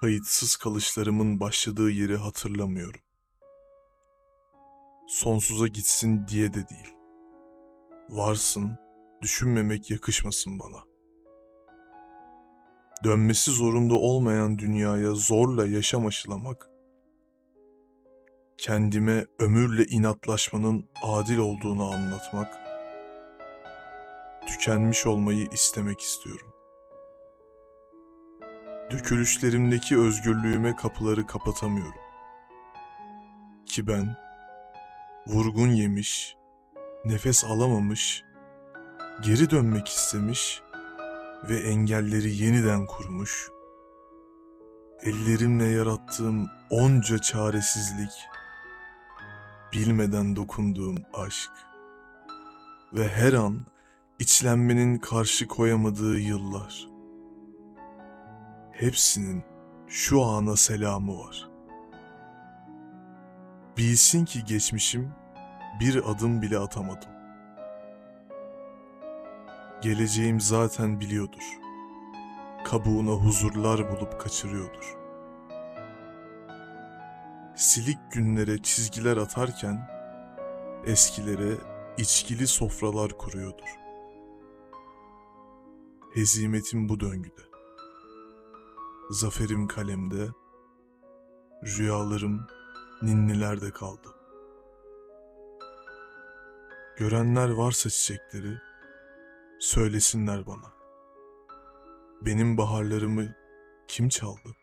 Kayıtsız kalışlarımın başladığı yeri hatırlamıyorum. Sonsuza gitsin diye de değil. Varsın, düşünmemek yakışmasın bana. Dönmesi zorunda olmayan dünyaya zorla yaşam aşılamak, kendime ömürle inatlaşmanın adil olduğunu anlatmak, tükenmiş olmayı istemek istiyorum. Dökülüşlerimdeki özgürlüğüme kapıları kapatamıyorum. Ki ben vurgun yemiş, nefes alamamış, geri dönmek istemiş ve engelleri yeniden kurmuş. Ellerimle yarattığım onca çaresizlik, bilmeden dokunduğum aşk ve her an içlenmenin karşı koyamadığı yıllar. Hepsinin şu ana selamı var. Bilsin ki geçmişim bir adım bile atamadım. Geleceğim zaten biliyordur. Kabuğuna huzurlar bulup kaçırıyordur. Silik günlere çizgiler atarken eskilere içkili sofralar kuruyordur. Hezimetim bu döngüde. Zaferim kalemde, rüyalarım ninnilerde kaldı. Görenler varsa çiçekleri, söylesinler bana. Benim baharlarımı kim çaldı?